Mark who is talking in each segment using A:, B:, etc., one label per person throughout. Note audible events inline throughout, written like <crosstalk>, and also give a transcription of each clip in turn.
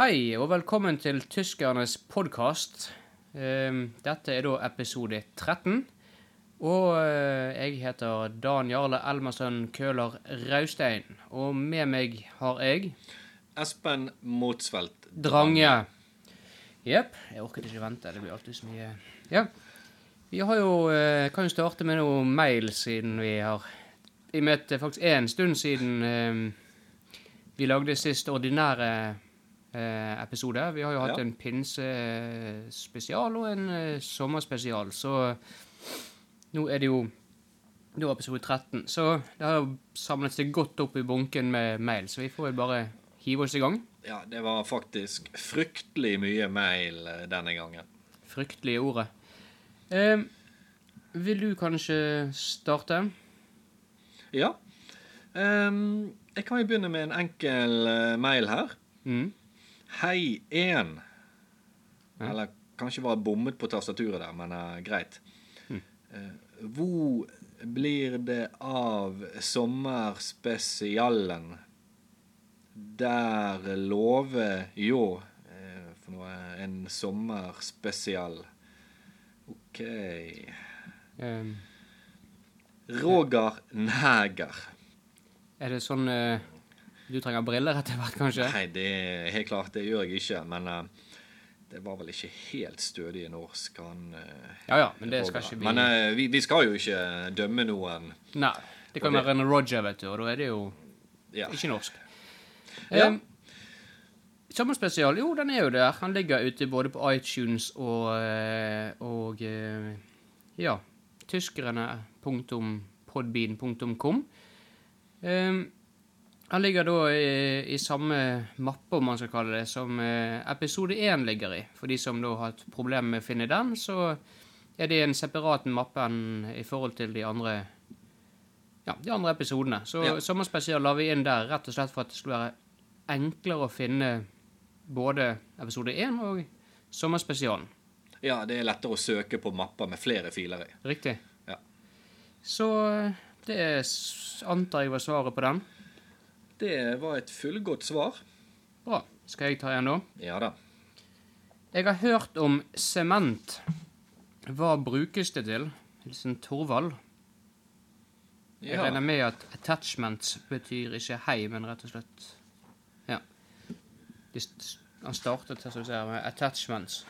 A: Hei, og velkommen til Tyskernes podkast. Dette er da episode 13. Og eh, jeg heter Dan Jarle Elmersen Køhler Raustein. Og med meg har jeg
B: Espen Motsvelt.
A: Drange. Jepp. Jeg orket ikke vente. Det blir alltid så mye Ja. Vi har jo eh, Kan jo starte med noe mail, siden vi har Vi møtte faktisk en stund siden eh, vi lagde sist ordinære eh, episode. Vi har jo hatt
B: Ja.
A: en pinsespesial og en eh, sommerspesial, så nå er det jo nå er episode 13. Så det har jo samlet seg godt opp i bunken med mail, så vi får vel bare hive oss i gang.
B: Ja, det var faktisk fryktelig mye mail eh, denne gangen.
A: Fryktelige ordet. Eh, vil du kanskje starte?
B: Ja. Ehm, jeg kan jo begynne med en enkel eh, mail her.
A: Mm.
B: Hei 1.
A: Ja.
B: Eller kanskje var bommet på tastaturet der, men uh, greit. Mm. Hvor blir det av sommerspesialen? Der lover jo eh, for noe en sommerspesial. OK
A: um.
B: Roger Næger.
A: er det sånn eh, Du trenger briller etter hvert, kanskje?
B: Nei, det er helt klart, det gjør jeg ikke. Men uh, det var vel ikke helt stødig norsk, han uh,
A: Ja ja, men det skal ikke bli
B: Men uh, vi, vi skal jo ikke dømme noen.
A: Nei. Det kan være en Roger, vet du, og da er det jo
B: Ja.
A: ikke norsk.
B: Ja.
A: Um, Sommerspesial, jo, den er jo der. Han ligger ute både på iTunes og, eh, og eh, ja, tyskerne.podbean.com. Eh, han ligger da i, i samme mappe, om man skal kalle det, som eh, episode 1 ligger i. For de som da har hatt problemer med å finne den, så er det en separat mappe enn i forhold til de andre ja, de andre episodene. Så
B: Ja.
A: sommerspesial la vi inn der rett og slett for at det skulle være enklere å finne både episode 1 og sommerspesialen.
B: ja, det er lettere å søke på mapper med flere filer i.
A: Riktig.
B: Ja.
A: Så eh, det antar jeg var svaret på den.
B: Det var et fullgodt svar.
A: Bra. Skal jeg ta igjen, nå?
B: Ja da.
A: Jeg har hørt om sement. Hva brukes det til? Hilsen Torvald. Jeg
B: Ja.
A: regner med at attachments betyr ikke hei, men rett og slett Ja. Han startet her, som du med attachments.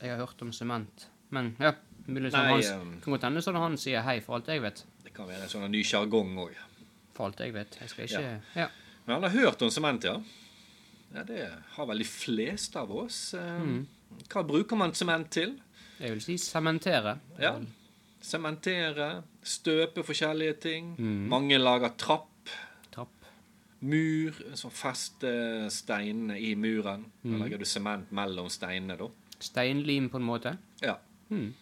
A: Jeg har hørt om sement. Men ja, mulig sånn
B: Nei,
A: hans,
B: um,
A: kan godt hende sånn han sier hei, for alt jeg vet.
B: Det kan være en sånn ny sjargong òg.
A: For alt jeg vet. Jeg skal ikke Ja.
B: Men han har hørt om sement, ja. ja. Det har vel de fleste av oss. Eh,
A: Mm.
B: Hva bruker man sement til?
A: Jeg vil si sementere.
B: Ja. Sementere, støpe forskjellige ting.
A: Mm.
B: Mange lager trapp,
A: Trapp.
B: mur, som fester steinene i muren. Da
A: Mm.
B: legger du sement mellom steinene, da.
A: Steinlim, på en måte.
B: Ja.
A: Mm.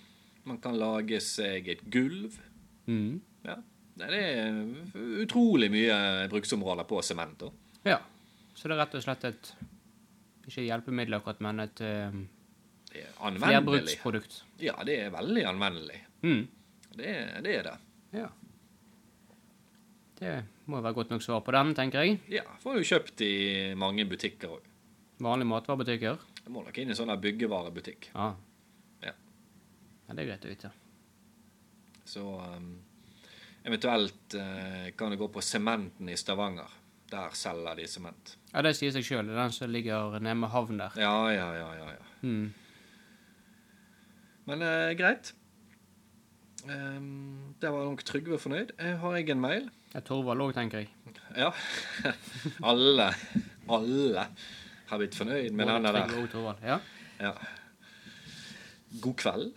B: Man kan lage seg et gulv.
A: Mm.
B: Ja. Nei, Det er utrolig mye bruksområder på sement.
A: Ja. Så det er rett og slett et Ikke hjelpemiddel akkurat, men et uh,
B: anvendelig.
A: flerbruksprodukt.
B: Ja, det er veldig anvendelig.
A: Mm.
B: Det, det er det.
A: Ja. Det må være godt nok svar på den, tenker jeg.
B: Ja, får jo kjøpt i mange butikker òg.
A: Vanlige matvarebutikker.
B: Det må nok inn i sånn byggevarebutikk.
A: Ja.
B: Ja.
A: ja. Det er greit å vite.
B: Så um, eventuelt eh, kan du gå på Sementen i Stavanger. Der selger de sement.
A: Ja, det sier seg sjøl. Det er den som ligger nede med havn der.
B: Ja, ja, ja, ja. ja.
A: Mm.
B: Men eh, greit. Um, der var nok Trygve fornøyd. Jeg har jeg en mail?
A: Det er Torvald òg, tenker jeg.
B: Ja. <laughs> alle, alle har blitt fornøyd med denne der.
A: Og Torvald. Ja.
B: Ja. God kveld.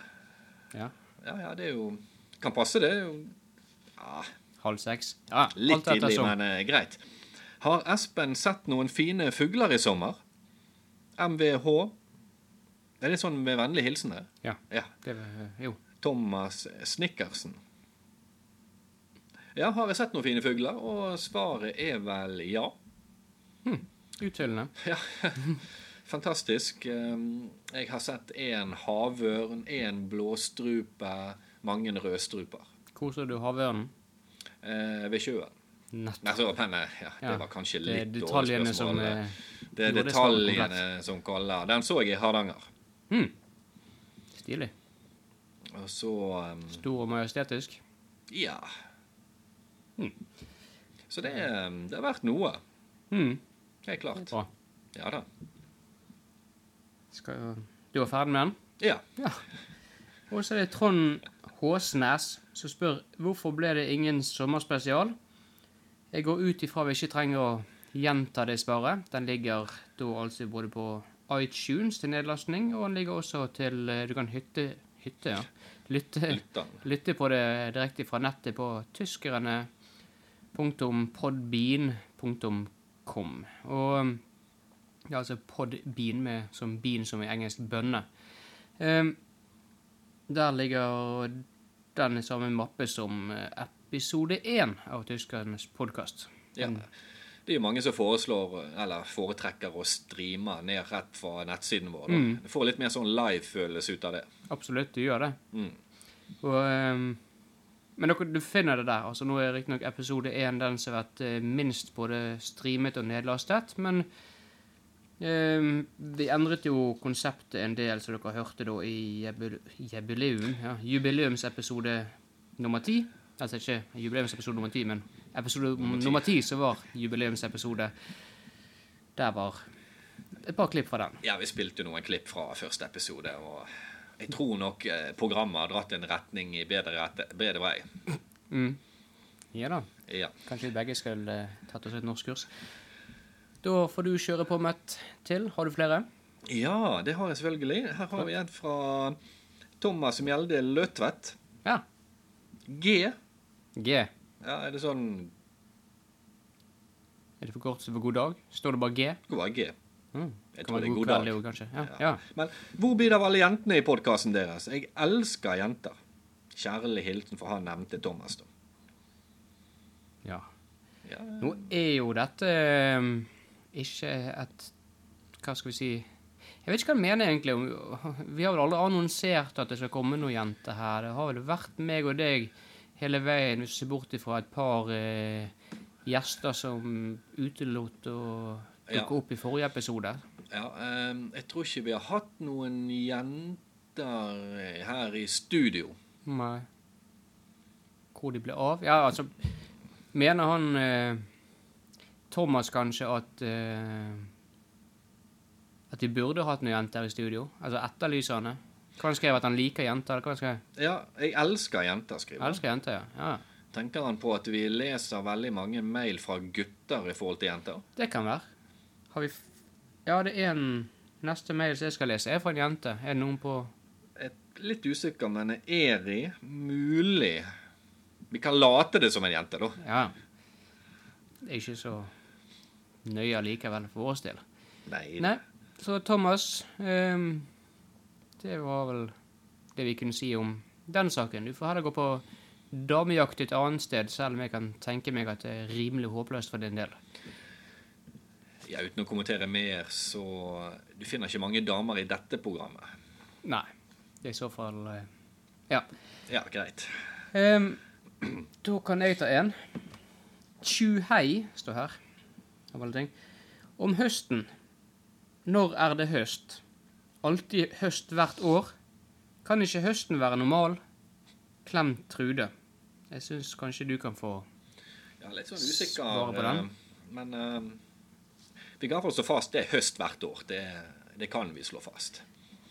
A: ja.
B: Ja, ja, det er jo Kan passe, det. er jo ja,
A: Halv seks. Ja,
B: Litt tidlig, men uh, greit. Har Espen sett noen fine fugler i sommer? MVH. Er det sånn med vennlig hilsen her?
A: Ja.
B: Ja.
A: Det jo.
B: Thomas Snickersen. Ja, har jeg sett noen fine fugler? Og svaret er vel ja. Hm.
A: Utfyllende. <laughs>
B: Ja, fantastisk. Um, Jeg har sett én havørn, én blåstrupe, mange rødstruper
A: Så du havørnen?
B: eh, ved sjøen.
A: Nettopp.
B: Nei, så, men, eh, ja, det
A: Ja,
B: var kanskje
A: Det er
B: litt dårlig
A: detaljene som
B: spørsmål.
A: eh,
B: Det er
A: Gjorde det svaret
B: detaljene som kaller. Den så jeg i Hardanger.
A: Hmm. Stilig.
B: Og så um,
A: Stor og majestetisk.
B: Ja.
A: Hmm.
B: Så det, um, det har vært noe.
A: Hmm.
B: Helt klart.
A: Bra.
B: Ja da.
A: Skal du var ferdig med den?
B: Ja.
A: Ja. Og så er det Trond Håsnes som spør hvorfor ble det ingen sommerspesial. Jeg går ut ifra vi ikke trenger å gjenta det svaret. Den ligger da altså både på iTunes til nedlastning, og den ligger også til eh, Du kan hytte, hytte ja. Lytte, lytte på det direkte fra nettet på tyskerne.podbean.com. Og det ja, altså podbean med som bean som i engelsk bønne. Um, der ligger den i samme mappe som eh, episode én av Tyskernes podkast.
B: Ja. Det er jo mange som foreslår, eller foretrekker å streame ned rett fra nettsiden vår.
A: Mm.
B: Du får litt mer sånn live-følelse ut av det.
A: Absolutt, du gjør det.
B: Mm.
A: Og, um, men dere, du finner det der. altså Nå er riktignok episode én den som har vært eh, minst både streamet og nedlastet. Men ehm, vi endret jo konseptet en del, som dere hørte da i jubileum, ja, jubileumsepisode nummer ti. Altså ikke jubileumsepisode nummer ti, men episode
B: Nummer ti.
A: som var jubileumsepisode. Der var et par klipp fra den.
B: Ja, vi spilte jo noen klipp fra første episode, og jeg tror nok eh, programmet har dratt en retning i bedre, rette, bedre vei.
A: Mm. Ja da.
B: Ja.
A: Kanskje vi begge skal eh, tatt oss et norskkurs. Da får du kjøre på med et til. Har du flere?
B: ja, det har jeg selvfølgelig. Her har vi en fra Thomas Mjelde Løtvedt.
A: Ja.
B: G.
A: G.
B: Ja, er det sånn
A: Er det for kort for god dag? Står det bare G?
B: Det bare G.
A: Mm.
B: Jeg tror det er
A: god
B: dag.
A: også, kanskje. Ja.
B: Ja.
A: ja.
B: Men hvor blir det av alle jentene i podkasten deres? Jeg elsker jenter. Kjærlig hilsen fra han nevnte Thomas, da.
A: ja.
B: Ja,
A: Nå er jo dette eh, ikke et Hva skal vi si Jeg vet ikke hva han mener egentlig. Vi har vel aldri annonsert at det skal komme noen jenter her. Det har vel vært meg og deg hele veien, hvis du ser bort ifra et par eh, gjester som utelot å dukke
B: Ja.
A: opp i forrige episode.
B: ja um, jeg tror ikke vi har hatt noen jenter her i studio.
A: Nei. Hvor de ble av? Ja, altså Mener han eh, Thomas kanskje at uh, At de burde hatt noen jenter i studio? Altså etterlyser han det? Hva han skrev at han liker jenter? Hva han skrev?
B: Ja, jeg elsker jenter, skriver han.
A: Elsker jenter, ja. ja.
B: Tenker han på at vi leser veldig mange mail fra gutter i forhold til jenter?
A: Det kan være. Har vi Ja, det er en Neste mail som jeg skal lese, er fra en jente. Er det noen på
B: er litt usikker, men er de mulig Vi kan late det som en jente, da.
A: Ja. Det er ikke så nøye likevel for vår del.
B: Nei.
A: Nei, så Thomas um, Det var vel det vi kunne si om den saken. Du får heller gå på damejakt et annet sted, selv om jeg kan tenke meg at det er rimelig håpløst for din del.
B: Ja, uten å kommentere mer, så Du finner ikke mange damer i dette programmet.
A: Nei. Det er i så fall eh, Ja.
B: Ja, greit.
A: Um, da kan jeg ta en. Tjuhei står her. Av alle ting. Om høsten. Når er det høst? Alltid høst hvert år. Kan ikke høsten være normal? Klem Trude. Jeg syns kanskje du kan få
B: Ja, litt sånn usikker.
A: Svare på den.
B: eh, Men uh, vi kan i hvert fall slå fast det er høst hvert år. Det, det kan vi slå fast.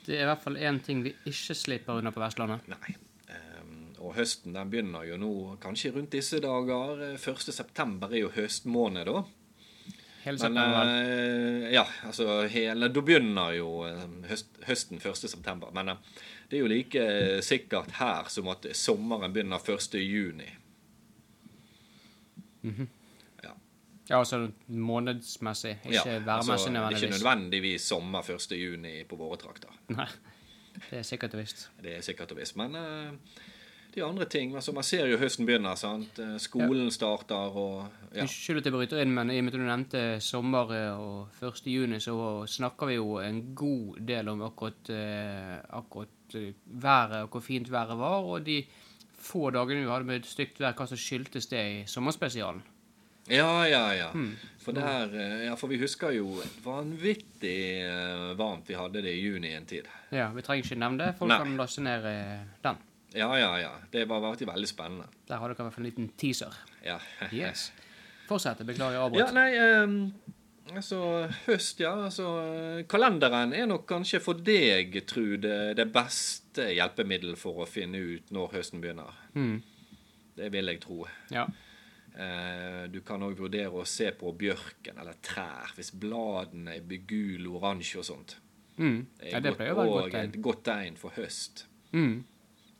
A: Det er i hvert fall én ting vi ikke slipper unna på Vestlandet.
B: Nei. Eh, og høsten den begynner jo nå kanskje rundt disse dager. Eh, 1. september er jo høstmåned, da.
A: Hele
B: Men eh, ja, altså hele, Da begynner jo eh, høst, høsten 1. september. Men eh, det er jo like sikkert her som at sommeren begynner 1. juni. Ja.
A: Ja, altså månedsmessig, ikke
B: Ja,
A: værmessig
B: altså, Det er ikke
A: nødvendigvis.
B: nødvendigvis sommer 1. juni på våre trakter.
A: Nei, det er sikkert og visst.
B: Det er sikkert og visst. Men eh, det er andre ting. Altså, man ser jo høsten begynner. sant? Skolen Skolen starter og ja.
A: Unnskyld at jeg bryter inn, men i og med at du nevnte sommer eh, og 1. juni, så snakker vi jo en god del om akkurat, eh, akkurat eh, været og hvor fint været var, og de få dagene vi hadde med stygt vær, hva som skyldtes det i sommerspesialen.
B: Ja, ja, ja.
A: Hmm.
B: For, der, eh, ja, for vi husker jo vanvittig eh, varmt vi hadde det i juni en tid.
A: Ja, Vi trenger ikke nevne det. Folk
B: Nei.
A: kan laste ned eh, den.
B: Ja, ja, ja. Det var vært veldig spennende.
A: Der har dere i hvert fall en liten teaser.
B: Ja.
A: Yes. <laughs> Fortsett. Beklager
B: Ja, nei um, Altså, høst, ja. Altså, kalenderen er nok kanskje for deg, Trude, det beste hjelpemiddel for å finne ut når høsten begynner.
A: Mm.
B: Det vil jeg tro.
A: Ja.
B: Eh, du kan òg vurdere å se på bjørken eller trær, hvis bladene blir gul, oransje og sånt.
A: Mm.
B: Det
A: ja,
B: er
A: det
B: godt, og et godt tegn for høst.
A: Mm.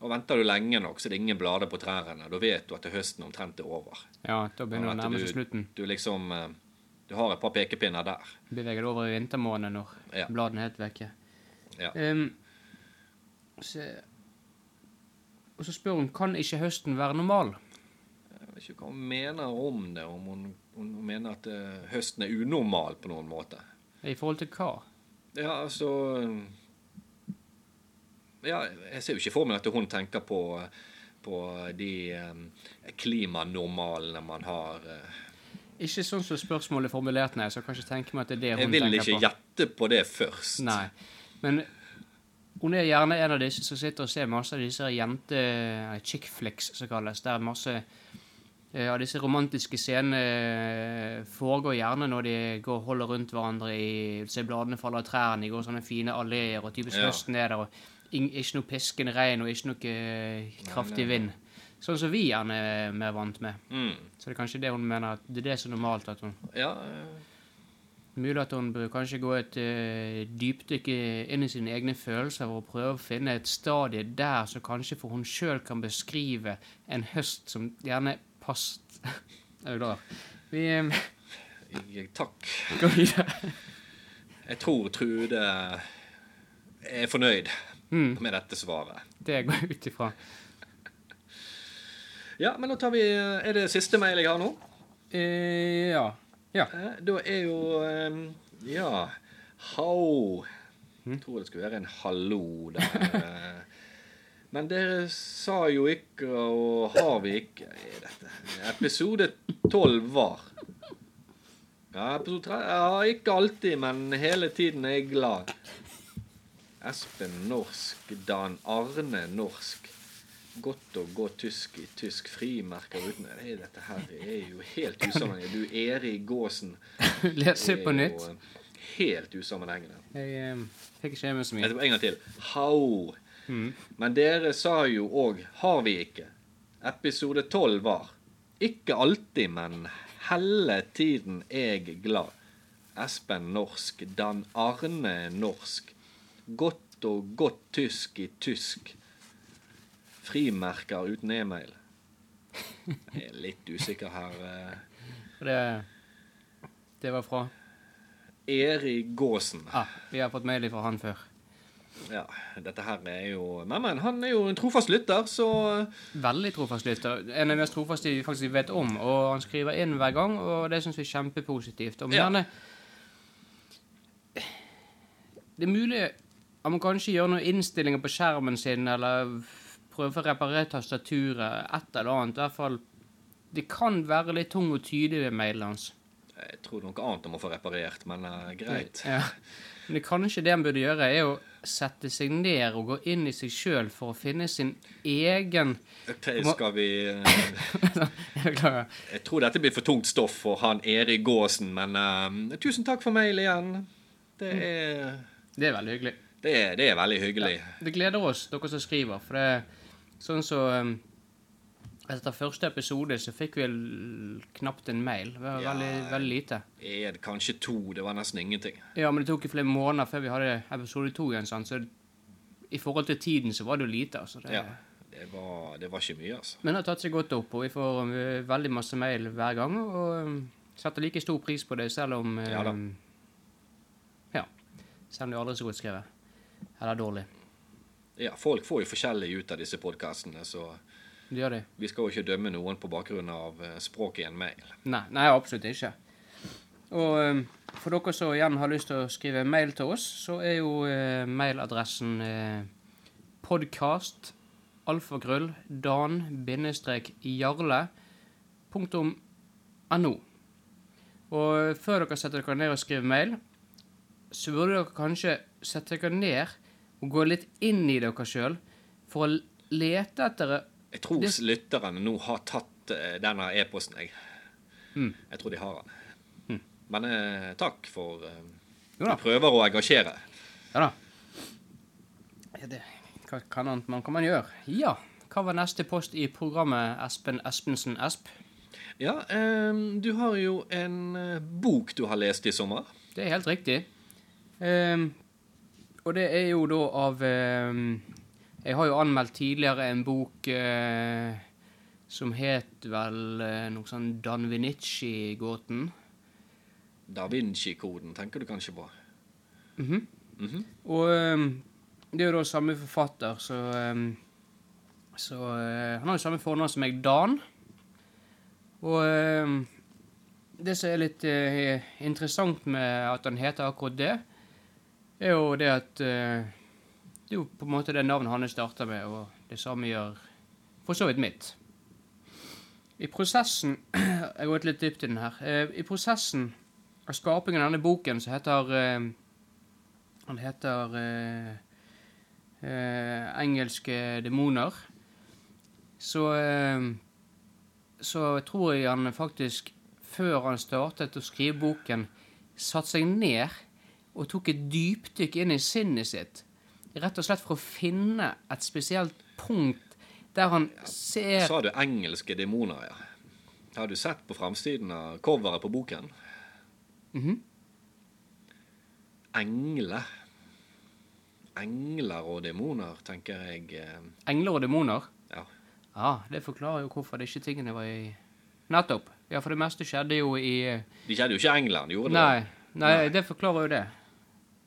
B: Og venter du lenge nok, så er det ingen blader på trærne. Da vet du at høsten omtrent er over.
A: Ja, da begynner det å nærme seg slutten.
B: Du liksom eh, Du har et par pekepinner der.
A: Beveger det over i vintermåneden når
B: Ja.
A: bladene er helt vekke.
B: Ja.
A: Um, så, Og så spør hun kan ikke høsten være normal.
B: Jeg vet ikke hva hun mener om det. Om hun, hun mener at eh, høsten er unormal på noen måte.
A: I forhold til hva?
B: Ja, altså Ja, jeg ser jo ikke for meg at hun tenker på, på de klimanormalene man har. eh.
A: Ikke sånn som spørsmålet er formulert, nei, så jeg kan ikke tenke meg at det er det hun tenker på.
B: Jeg vil ikke gjette på det først.
A: Nei. Men hun er gjerne en av disse som sitter og ser masse av disse jente chick flicks, som kalles. Der masse eh, av disse romantiske scenene eh, foregår gjerne når de går og holder rundt hverandre i Se bladene faller av trærne, de går sånne fine alleer, og typisk
B: Ja.
A: høsten er der, og ikke noe piskende regn og ikke noe eh, kraftig vind. Sånn som vi gjerne er mer vant med.
B: Mm.
A: Så det er kanskje det hun mener, at det er det som er normalt. at hun
B: Ja, eh,
A: Mulig at hun bør kanskje gå et uh, dypdykk inn i sine egne følelser og prøve å finne et stadie der så kanskje for hun sjøl kan beskrive en høst som gjerne passet <laughs> Er du klar? Vi eh,
B: jeg- <laughs> takk.
A: går videre.
B: Jeg tror Trude er fornøyd
A: Mm,
B: med dette svaret.
A: det går jeg ut ifra. <laughs>
B: Ja, men da tar vi Er det siste mail jeg har nå?
A: Eh, ja. Ja.
B: Eh, Da er jo eh, Ja.
A: How?
B: Jeg tror det skulle være en hallo der. eh. <laughs> Men dere sa jo ikke, og har vi ikke er dette? Episode 12 var. Ja, episode 3 Ja, ikke alltid, men hele tiden er jeg glad. Espen norsk, Dan Arne norsk. Godt å gå tysk i tysk frimerker uten Nei, Dette her er jo helt usammenhengende. Du, Eri Gåsen. <laughs>
A: Les det på nytt.
B: Helt usammenhengende.
A: Jeg eh, fikk ikke med så mye.
B: En gang til. Hau.
A: Mm.
B: Men dere sa jo òg 'har vi ikke'. Episode 12 var 'ikke alltid, men hele tiden jeg glad'. Espen norsk, Dan Arne norsk. Godt og godt tysk i tysk. Frimerker uten e-mail. Jeg er litt usikker her. eh.
A: Det, det var fra
B: Erik Gåsen.
A: ah, Vi har fått mail fra han før.
B: Ja, dette her er jo Men, men, han er jo en trofast lytter, så
A: Veldig trofast lytter. En av de mest trofaste vi faktisk vet om. Og han skriver inn hver gang, og det syns vi er kjempepositivt. Og
B: Ja.
A: gjerne Det er mulig at må kanskje gjøre noen innstillinger på skjermen sin, eller prøve å reparere tastaturet, et eller annet. I hvert fall Det kan være litt tung og tydelig ved mailen hans.
B: Jeg tror noe annet om å få reparert, men uh, greit.
A: Ja. Men det kanskje det han burde gjøre, er å sette seg ned og gå inn i seg sjøl for å finne sin egen
B: OK, skal vi <laughs>
A: Jeg
B: tror dette blir for tungt stoff for han Erik Gåsen, men uh, tusen takk for mail igjen. Det er,
A: Det er veldig hyggelig.
B: Det det er veldig hyggelig.
A: Det gleder oss, dere som skriver. For det er sånn så um, Etter første episode så fikk vi knapt en mail. Det var
B: Ja.
A: veldig, veldig lite.
B: Er kanskje to? Det var nesten ingenting.
A: Ja, men det tok flere måneder før vi hadde episode to igjen, sant? så i forhold til tiden så var det jo lite. altså. Det,
B: Ja. Det var, det var ikke mye, altså.
A: Men det har tatt seg godt opp, og vi får um, veldig masse mail hver gang. Og um, setter like stor pris på det, selv om um,
B: Ja da.
A: ja, selv om det aldri er så godt skrevet. Eller dårlig.
B: Ja, folk får jo forskjellig ut av disse podkastene, så
A: de.
B: vi skal jo ikke dømme noen på bakgrunn av eh, språket i en mail.
A: Nei, nei, absolutt ikke. Og um, for dere som igjen har lyst til å skrive mail til oss, så er jo eh, mailadressen eh, podkast alfagrøll dan-jarle punktum no. Og før dere setter dere ned og skriver mail, så burde dere kanskje sette dere ned og gå litt inn i dere sjøl for å lete etter
B: Jeg tror
A: Det-
B: lytterne nå har tatt eh, denne e-posten, jeg.
A: Mm.
B: Jeg tror de har den. Men eh, takk for eh. Du prøver å engasjere.
A: Ja da. Ja, det, hva kan annet man kan man gjøre? Ja. Hva var neste post i programmet Espen Espensen Esp?
B: Ja, eh, du har jo en eh, bok du har lest i sommer.
A: Det er helt riktig. Ehm, og det er jo da av eh, Jeg har jo anmeldt tidligere en bok eh, som het vel eh, noe sånn Dan Vinici-gåten.
B: Da Vinci-koden tenker du kanskje på.
A: Mhm.
B: -hmm.
A: Og ehm, det er jo da samme forfatter, så ehm, Så eh, han har jo samme fornavn som meg, Dan. Og ehm, det som er litt eh, interessant med at han heter akkurat det, er jo det at eh, Det er jo på en måte det navnet han starta med, og det samme gjør for så vidt mitt. I prosessen <clears throat> Jeg gått litt dypt i den her. Eh, I prosessen av skapingen av denne boken, som heter eh, Han heter eh, eh, Engelske demoner. Så eh, Så tror jeg han faktisk, før han startet å skrive boken, satte seg ned og tok et dypdykk inn i sinnet sitt. Rett og slett for å finne et spesielt punkt der han ser
B: Sa du engelske demoner, ja. Har du sett på framsiden av coveret på boken?
A: Mhm.
B: Engler. Engler og demoner, tenker jeg. eh,
A: Engler og demoner.
B: Ja.
A: Ja, det forklarer jo hvorfor det ikke tingene var i Nettopp. Ja, for det meste skjedde jo i
B: De skjedde jo ikke England, gjorde de
A: Nei,
B: det?
A: nei,
B: Nei.
A: det forklarer jo det.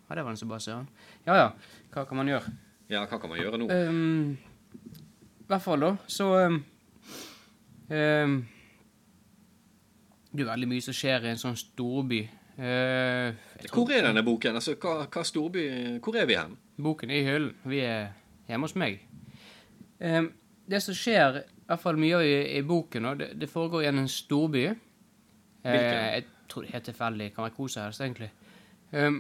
A: Ja, det var den som bare søren. Ja ja, hva kan man gjøre?
B: Ja, hva kan man gjøre nå?
A: I hvert fall, da, så um, um, Det er veldig mye som skjer i en sånn storby. Uh,
B: Hvor er denne boken? Altså, hva, hva storby Hvor er vi hen?
A: Boken er i hyllen. Vi er hjemme hos meg. Um, det som skjer, i hvert fall mye i, i boken, og det, det foregår i en storby. Hvilken?
B: Hvilken?
A: jeg tror det er helt tilfeldig. Kan være hvor som helst, egentlig. Ehm,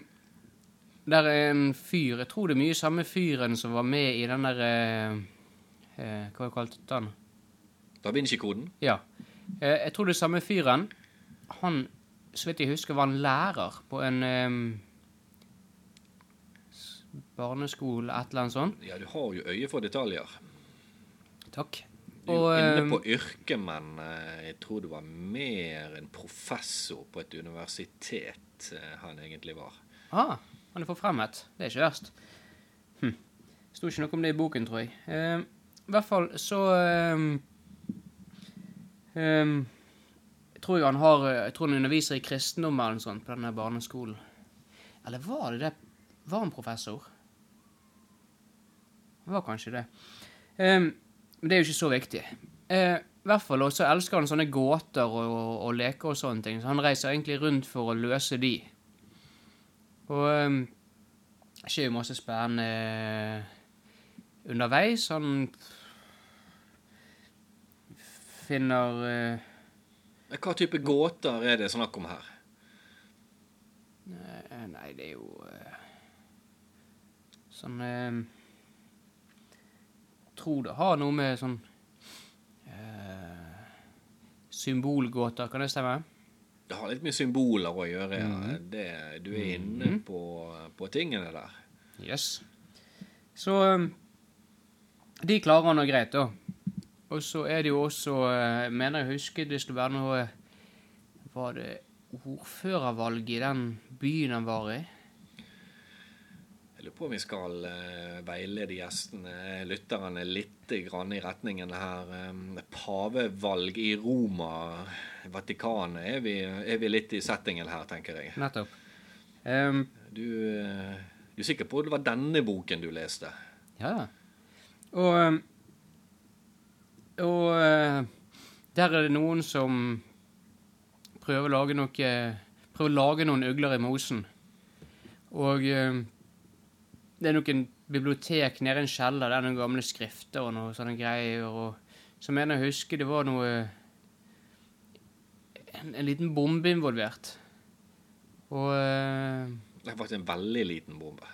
A: der er en fyr Jeg tror det er mye samme fyren som var med i den der eh, eh, Hva var det kalt den?
B: Da Vinci-koden?
A: Ja. Eh, jeg tror det er samme fyren. Han, så vidt jeg husker, var en lærer på en ehm, barneskole, et eller annet sånt.
B: Ja, du har jo øye for detaljer.
A: Takk.
B: Du er jo inne på yrket, men eh, jeg tror du var mer en professor på et universitet eh, han egentlig var.
A: Ah, han er forfremmet. Det er ikke verst. Hm. Sto ikke noe om det i boken, tror jeg. Eh, I hvert fall så ehm, ehm, Jeg tror jeg han har Jeg tror han underviser i kristendom eller noe sånt på denne barneskolen. Eller var det det Var han professor? Det var kanskje det. Ehm, men det er jo ikke så viktig. Eh, I hvert fall også elsker han sånne gåter og, og, og leker og sånne ting, så han reiser egentlig rundt for å løse de. Og um, det skjer jo masse spennende underveis. Han finner uh,
B: Hva type gåter er det snakk om her?
A: eh, Nei, det er jo uh, sånn uh, Tror det har noe med sånn uh, Symbolgåter, kan det stemme?
B: Det har litt med symboler å gjøre. Ja.
A: Mhm.
B: Det, du er inne på, på tingene der.
A: Yes. Så um, de klarer han nå greit, da. Og så er det jo også eh, Mener jeg husker det skulle være noe Var det ordførervalg i den byen han var i?
B: Lurer på om vi skal eh, veilede gjestene, lytterne, litt grann i retningen her. Eh, pavevalg i Roma, Vatikanet. Er vi, er vi litt i settingen her, tenker jeg.
A: Nettopp. Um,
B: Du, eh, du er sikker på at det var denne boken du leste?
A: ja. Og Og der er det noen som prøver å lage noe Prøver å lage noen øgler i mosen. Og det er noen bibliotek nede i en kjeller. Det er noen gamle skrifter og noe sånne greier. Og så mener jeg å huske det var noe en, en liten bombe involvert. Og eh,
B: Det er faktisk en veldig liten bombe.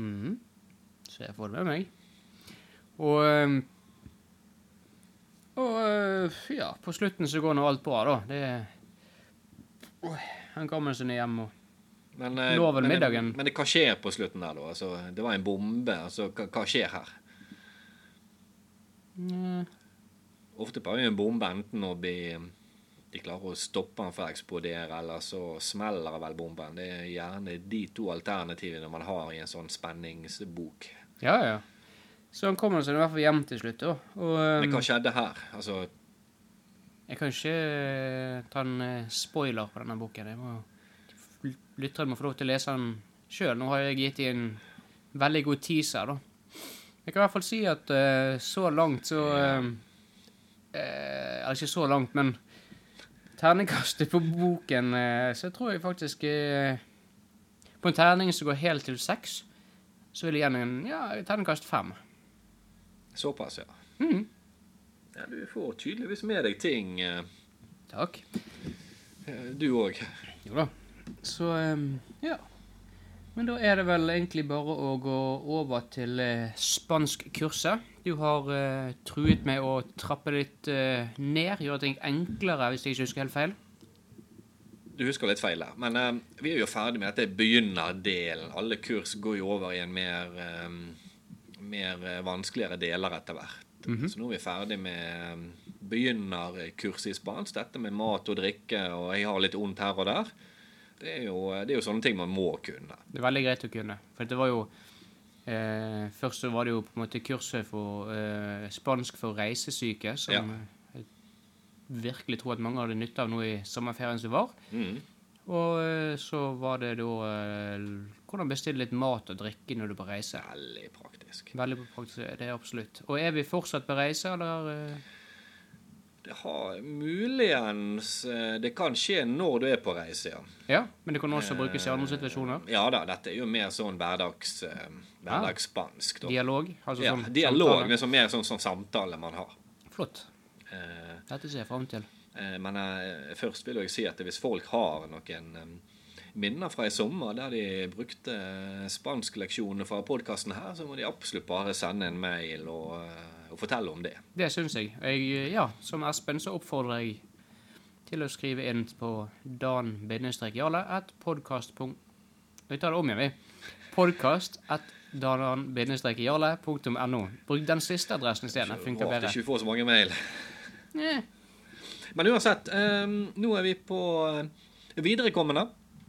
A: mhm. Så jeg får det med meg. Og eh, Og eh, ja, på slutten så går nå alt bra, da. Det Oi, Han kommer seg ned hjem og
B: Men, Nå
A: Når vel
B: men,
A: middagen?
B: Men hva skjer på slutten der, da? Altså, det var en bombe. Altså, hva, hva skjer her?
A: Mm,
B: Ofte pleier jo en bombe enten å bli De klarer å stoppe den fra å eksplodere, eller så smeller vel bomben. Det er gjerne de to alternativene man har i en sånn spenningsbok.
A: Ja, ja. Så han kommer seg i hvert fall hjem til slutt, da. Og
B: Men
A: eh,
B: hva skjedde her? Altså,
A: jeg kan ikke eh, ta en eh, spoiler på denne boken. Jeg må Lytterne må få lov til å lese den sjøl. Nå har jeg gitt dem en veldig god teaser, da. Jeg kan i hvert fall si at uh, så langt så uh, eh, Eller ikke så langt, men terningkastet på boken Så tror jeg faktisk På en terning som går helt til seks, så vil jeg gi den en ja, terningkast fem.
B: såpass, ja.
A: Mm.
B: ja. Du får tydeligvis med deg ting, eh,
A: Takk.
B: du òg.
A: Jo da. Så ehm, ja. Men da er det vel egentlig bare å gå over til eh, spanskkurset. Du har eh, truet med å trappe litt eh, ned, gjøre ting enklere, hvis jeg ikke husker helt feil.
B: Du husker litt feil der. Men eh, vi er jo ferdig med dette begynner-delen. Alle kurs går jo over i en mer, eh, mer eh, vanskeligere deler etter hvert. Så nå er vi ferdig med eh, begynnerkurs i spansk. Dette med mat og drikke, og jeg har litt ondt her og der. Det er jo, det er jo sånne ting man må kunne.
A: Det er veldig greit å kunne. For det var jo eh, Først så var det jo på en måte kurset for eh, spansk for reisesyke, som
B: Ja.
A: jeg virkelig tror at mange hadde nytte av nå i sommerferien som var.
B: Mm.
A: Og eh, så var det da eh, hvordan bestille litt mat og drikke når du er på reise.
B: Veldig praktisk.
A: Veldig praktisk, det er absolutt. Og er vi fortsatt på reise, eller? Eh?
B: Det har muligens eh, Det kan skje når du er på reise, ja.
A: Ja, men det kan også brukes i andre situasjoner.
B: Ja da, dette er jo mer sånn hverdags, eh, hverdagsspansk. da.
A: Dialog. Altså
B: Ja,
A: sånn
B: dialog,
A: samtale.
B: men mer sånn, sånn samtale man har.
A: Flott.
B: Eh,
A: Dette ser jeg fram til.
B: eh, men eh, først vil jeg si at hvis folk har noen eh, minner fra i sommer der de brukte eh, spanskleksjonene fra podkasten her, så må de absolutt bare sende en mail og, eh, og fortelle om det.
A: Det syns jeg. jeg. Ja, som Espen så oppfordrer jeg til å skrive inn på dan-jale at podkast. Vi tar det om igjen, vi. Podkast at dan-jale.no. Bruk den siste adressen isteden. Det funker
B: Rart
A: bedre.
B: ikke vi får så mange mail.
A: Eh,
B: Men uansett, um, nå er vi på eh,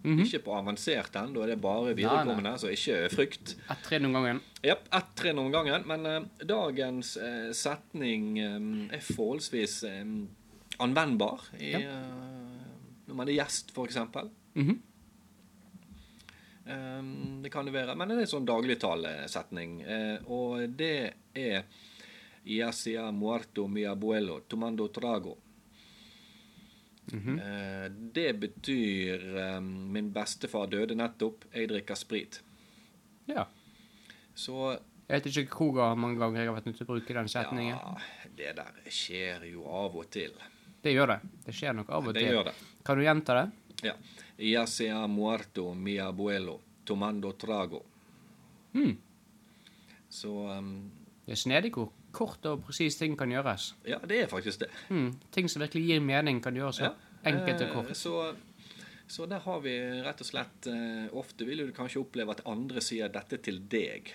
A: Mhm.
B: Ikke på avansert ennå, da er det bare viderekommende, så ikke frykt.
A: Ett trinn om gangen.
B: Japp, ett trinn om gangen. Men uh, dagens uh, setning um, er forholdsvis um, anvendbar i,
A: Ja.
B: uh, når man er gjest, f.eks.
A: Mhm.
B: Um, det kan det være. Men det er en sånn dagligtalesetning. uh, og det er Ya sea muerto mi abuelo tomando trago. Eh, det betyr Min bestefar døde nettopp, jeg drikker sprit.
A: Ja.
B: Så
A: Jeg vet ikke hvor mange ganger jeg har vært nødt til å bruke den setningen.
B: ja, det der skjer jo av og til.
A: Det gjør det. Det skjer nok av og
B: Det
A: til. Kan du gjenta det?
B: Ja. Ya sea muerto mi abuelo tomando trago.
A: Mm.
B: Så um,
A: Det er snedig hvor kort og presis ting kan gjøres.
B: ja, det er faktisk det.
A: Mm, Ting som virkelig gir mening, kan gjøres
B: Ja.
A: enkelt og
B: Eh,
A: kort.
B: Så, så der har vi rett og slett eh, Ofte vil du kanskje oppleve at andre sier dette til deg.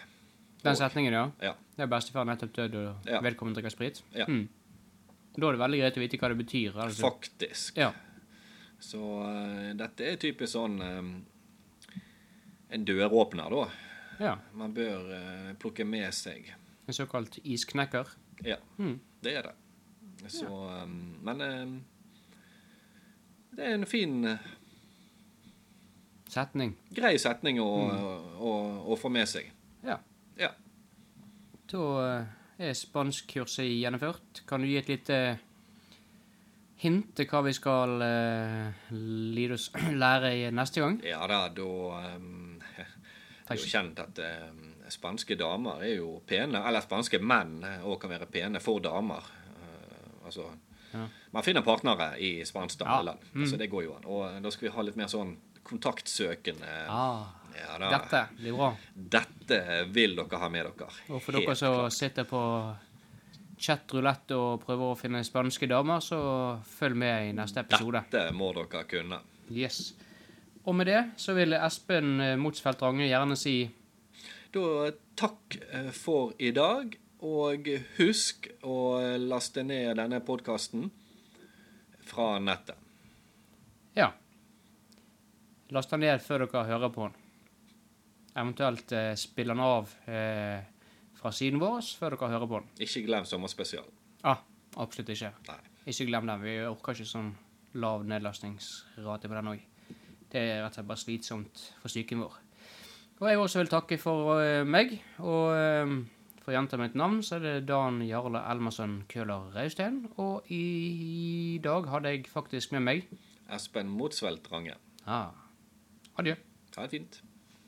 A: Den
B: Og-
A: setningen, ja.
B: Ja.
A: Det er bestefar nettopp død, og
B: Ja.
A: vedkommende drikker sprit.
B: Ja.
A: Mm. Da er det veldig greit å vite hva det betyr. Altså.
B: Faktisk.
A: Ja.
B: Så uh, dette er typisk sånn um, En døråpner, da.
A: ja.
B: Man bør uh, plukke med seg.
A: En såkalt isknekker.
B: Ja,
A: mm.
B: det er det. Så eh, Men eh, det er en fin, eh,
A: Setning.
B: grei setning å, å, å få med seg.
A: Ja.
B: Ja.
A: Da eh, er spanskkurset gjennomført. Kan du gi et lite hint til hva vi skal uh, <clears throat> lære i neste gang?
B: Ja da, da um, <laughs> Det er jo kjent at um, spanske damer er jo pene. Eller spanske menn òg kan være pene for damer. Uh, altså
A: Ja.
B: Man finner partnere i spansktalende
A: Ja.
B: mm. Så det går jo an. Og da skal vi ha litt mer sånn kontaktsøkende
A: Ah,
B: ja, da.
A: dette blir bra.
B: Dette vil dere ha med dere.
A: Og for dere som sitter på chatrulett og prøver å finne spanske damer, så følg med i neste episode.
B: Dette må dere kunne.
A: Yes. Og med det så vil Espen eh, Motsfeldt Range gjerne si
B: Da takk eh, for i dag, og husk å laste ned denne podkasten fra nettet.
A: ja. Last den ned før dere hører på den. Eventuelt eh, spill den av eh, fra siden vår før dere hører på den.
B: Ikke glem sommerspesial.
A: Ah, absolutt ikke.
B: Nei.
A: Ikke glem den. Vi orker ikke sånn lav nedlastningsrate på den òg. Det er rett og slett bare slitsomt for psyken vår. Og jeg også vil takke for eh, meg. Og eh, for å gjenta mitt navn, så er det Dan Jarle Elmersen Køhler Raustein. Og i dag hadde jeg faktisk med meg
B: Espen Motsveldt Range.
A: ah, Adjø.
B: Ha det fint.